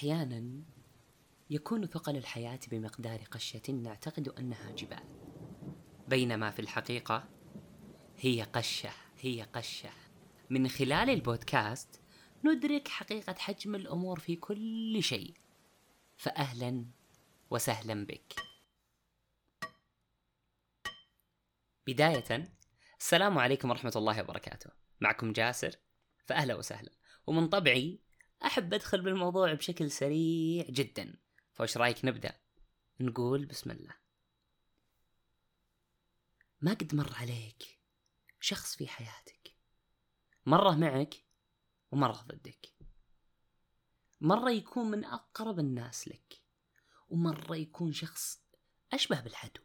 أحيانا يكون ثقل الحياة بمقدار قشة نعتقد أنها جبال. بينما في الحقيقة هي قشة هي قشة. من خلال البودكاست ندرك حقيقة حجم الأمور في كل شيء. فأهلا وسهلا بك. بداية السلام عليكم ورحمة الله وبركاته. معكم جاسر فأهلا وسهلا. ومن طبعي أحب أدخل بالموضوع بشكل سريع جدا. فوش رأيك نبدأ؟ نقول بسم الله. ما قد مر عليك شخص في حياتك. مرة معك ومرة ضدك. مرة يكون من أقرب الناس لك. ومرة يكون شخص أشبه بالعدو.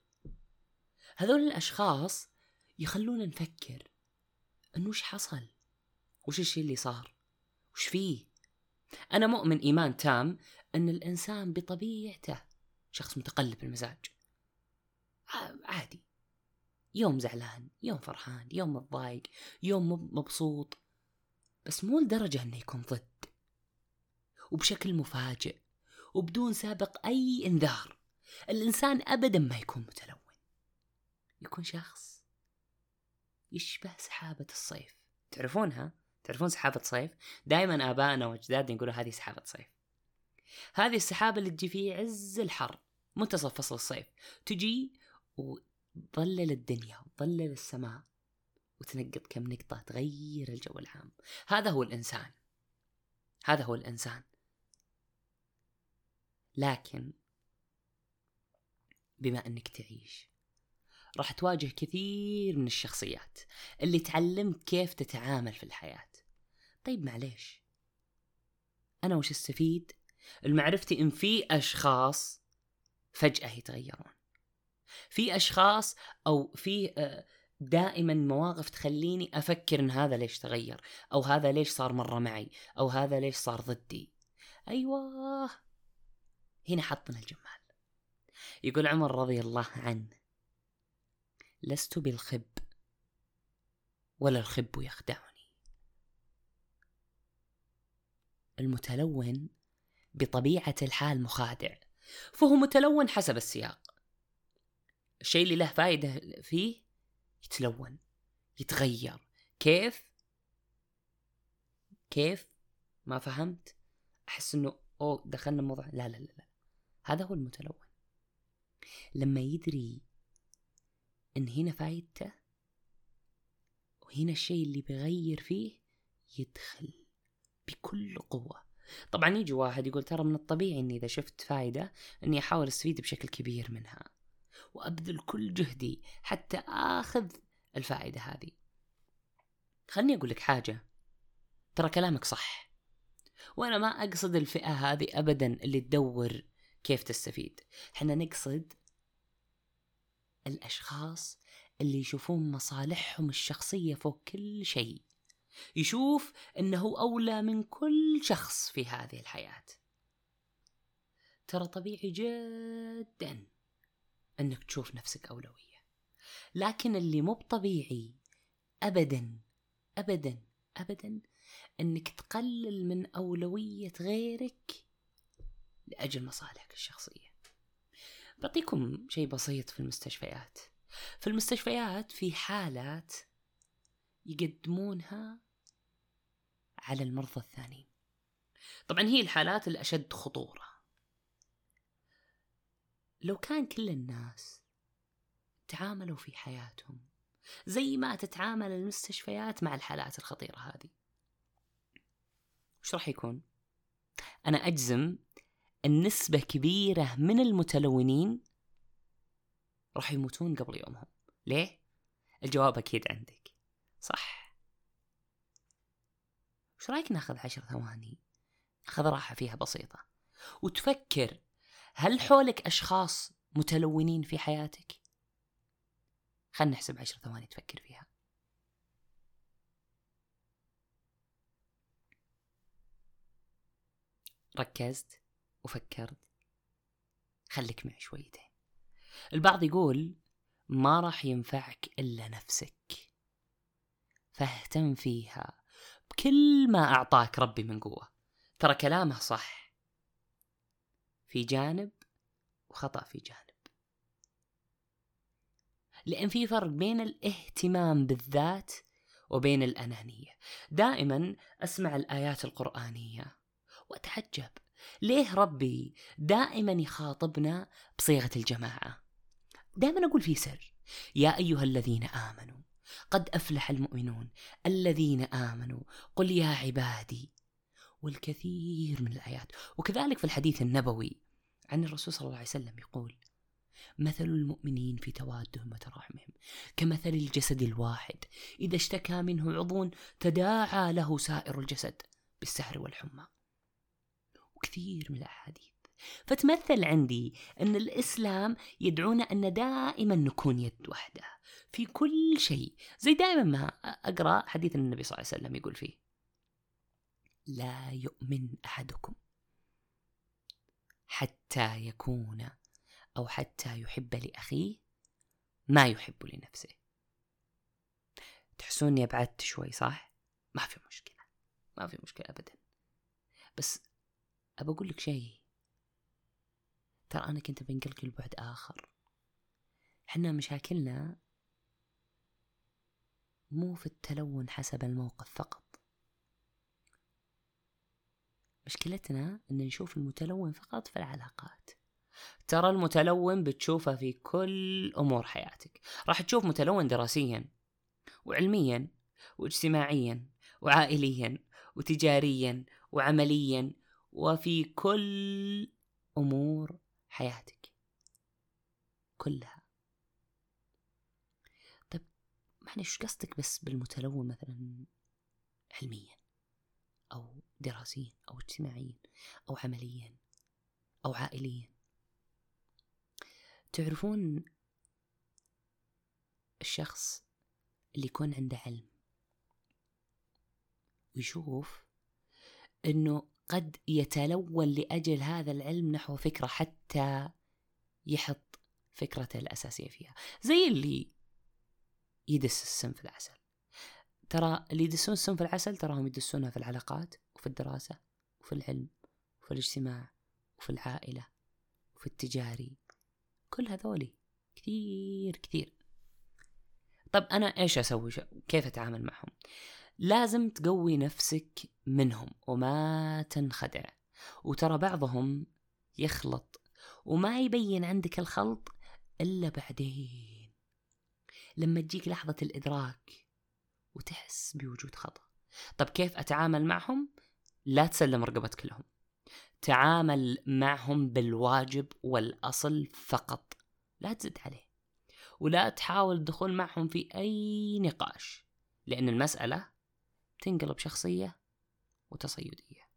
هذول الأشخاص يخلونا نفكر أنه وش حصل؟ وش الشيء اللي صار؟ وش فيه؟ أنا مؤمن إيمان تام أن الإنسان بطبيعته شخص متقلب المزاج. عادي. يوم زعلان يوم فرحان يوم متضايق يوم مبسوط. بس مو لدرجة أنه يكون ضد. وبشكل مفاجئ وبدون سابق أي إنذار. الإنسان أبدا ما يكون متلون. يكون شخص يشبه سحابة الصيف. تعرفونها؟ تعرفون سحابة صيف؟ دائما آبائنا وأجدادنا يقولوا هذه سحابة صيف. هذه السحابة اللي تجي في عز الحر منتصف فصل الصيف. تجي وتظلل الدنيا وتظلل السماء وتنقط كم نقطة تغير الجو العام. هذا هو الإنسان. هذا هو الإنسان. لكن بما أنك تعيش راح تواجه كثير من الشخصيات اللي تعلمت كيف تتعامل في الحياة. طيب معليش. أنا وش أستفيد؟ المعرفتي إن في أشخاص فجأة يتغيرون. في أشخاص أو في آه، دائما مواقف تخليني أفكر إن هذا ليش تغير؟ أو هذا ليش صار مرة معي؟ أو هذا ليش صار ضدي؟ أيوة. هنا حطنا الجمال. يقول عمر رضي الله عنه لست بالخب ولا الخب يخدعني. المتلون بطبيعة الحال مخادع فهو متلون حسب السياق. الشيء اللي له فائدة فيه يتلون يتغير. كيف؟ كيف؟ ما فهمت؟ أحس إنه أوه دخلنا موضوع لا لا لا لا. هذا هو المتلون. لما يدري إن هنا فايدته وهنا الشيء اللي بيغير فيه يدخل بكل قوة. طبعا يجي واحد يقول ترى من الطبيعي إني إذا شفت فايدة إني أحاول أستفيد بشكل كبير منها. وأبذل كل جهدي حتى آخذ الفائدة هذه. خلني أقول لك حاجة. ترى كلامك صح. وأنا ما أقصد الفئة هذه ابدا اللي تدور كيف تستفيد. إحنا نقصد الأشخاص اللي يشوفون مصالحهم الشخصية فوق كل شيء. يشوف إنه أولى من كل شخص في هذه الحياة. ترى طبيعي جدا إنك تشوف نفسك أولوية لكن اللي مو بطبيعي ابدا ابدا ابدا إنك تقلل من أولوية غيرك لأجل مصالحك الشخصية. بعطيكم شيء بسيط في المستشفيات. في المستشفيات في حالات يقدمونها على المرضى الثانيين. طبعا هي الحالات الأشد خطورة. لو كان كل الناس تعاملوا في حياتهم زي ما تتعامل المستشفيات مع الحالات الخطيرة هذه وش راح يكون؟ أنا أجزم النسبة كبيرة من المتلونين راح يموتون قبل يومهم. ليه؟ الجواب أكيد عندك. صح. وش رأيك ناخذ عشر ثواني؟ ناخذ راحة فيها بسيطة. وتفكر هل حولك أشخاص متلونين في حياتك؟ خلنا نحسب عشر ثواني تفكر فيها. ركزت وفكرت. خليك معي شويتين. البعض يقول ما راح ينفعك إلا نفسك. فاهتم فيها. بكل ما أعطاك ربي من قوة ترى كلامه صح. في جانب وخطأ في جانب. لأن في فرق بين الاهتمام بالذات وبين الأنانية. دائما أسمع الآيات القرآنية وأتعجب. ليه ربي دائما يخاطبنا بصيغة الجماعة؟ دائما أقول في سر. يا أيها الذين آمنوا قد أفلح المؤمنون الذين آمنوا. قل يا عبادي والكثير من الآيات. وكذلك في الحديث النبوي عن الرسول صلى الله عليه وسلم يقول مثل المؤمنين في توادهم وتراحمهم كمثل الجسد الواحد. إذا اشتكى منه عضو تداعى له سائر الجسد بالسهر والحمى. وكثير من الأحاديث فتمثل عندي أن الإسلام يدعونا أن دائما نكون يد واحدة في كل شيء. زي دائما ما أقرأ حديث النبي صلى الله عليه وسلم يقول فيه. لا يؤمن أحدكم حتى يكون أو حتى يحب لأخيه ما يحب لنفسه. تحسوني أبعدت شوي صح؟ ما في مشكلة. ما في مشكلة أبدا. بس أبى أقول لك شيء. ترى أنا كنت بنقلك لبعد آخر. حنا مشاكلنا مو في التلون حسب الموقف فقط. مشكلتنا أن نشوف المتلون فقط في العلاقات. ترى المتلون بتشوفه في كل أمور حياتك. راح تشوف متلون دراسيا وعلميا واجتماعيا وعائليا وتجاريا وعمليا وفي كل أمور حياتك كلها. طيب معلش إيش قصدك بس بالمتلون مثلا علميا أو دراسيا أو اجتماعيا أو عمليا أو عائليا؟ تعرفون الشخص اللي يكون عنده علم ويشوف إنه قد يتلون لأجل هذا العلم نحو فكرة حتى يحط فكرته الأساسية فيها. زي اللي يدس السم في العسل. ترى اللي يدسون السم في العسل تراهم يدسونها في العلاقات وفي الدراسة وفي العلم وفي الاجتماع وفي العائلة وفي التجاري. كل هذولي كثير كثير. طب أنا إيش أسوي؟ كيف أتعامل معهم؟ لازم تقوي نفسك منهم وما تنخدع. وترى بعضهم يخلط وما يبين عندك الخلط إلا بعدين. لما تجيك لحظة الإدراك وتحس بوجود خطأ. طب كيف أتعامل معهم؟ لا تسلم رقبتك لهم تعامل معهم بالواجب والأصل فقط. لا تزد عليه. ولا تحاول الدخول معهم في أي نقاش. لأن المسألة تنقلب شخصية وتصيدية.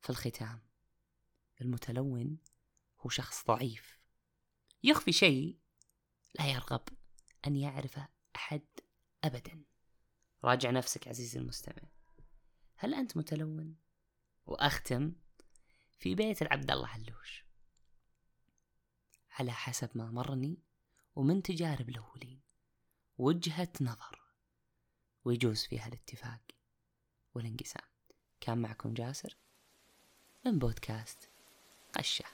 في الختام المتلون هو شخص ضعيف. يخفي شيء لا يرغب أن يعرفه أحد أبدا. راجع نفسك عزيزي المستمع. هل أنت متلون؟ وأختم في بيت العبد الله علوش. على حسب ما مرني ومن تجارب الأولين وجهة نظر. ويجوز فيها الاتفاق. والانقسام كان معكم جاسر من بودكاست قشة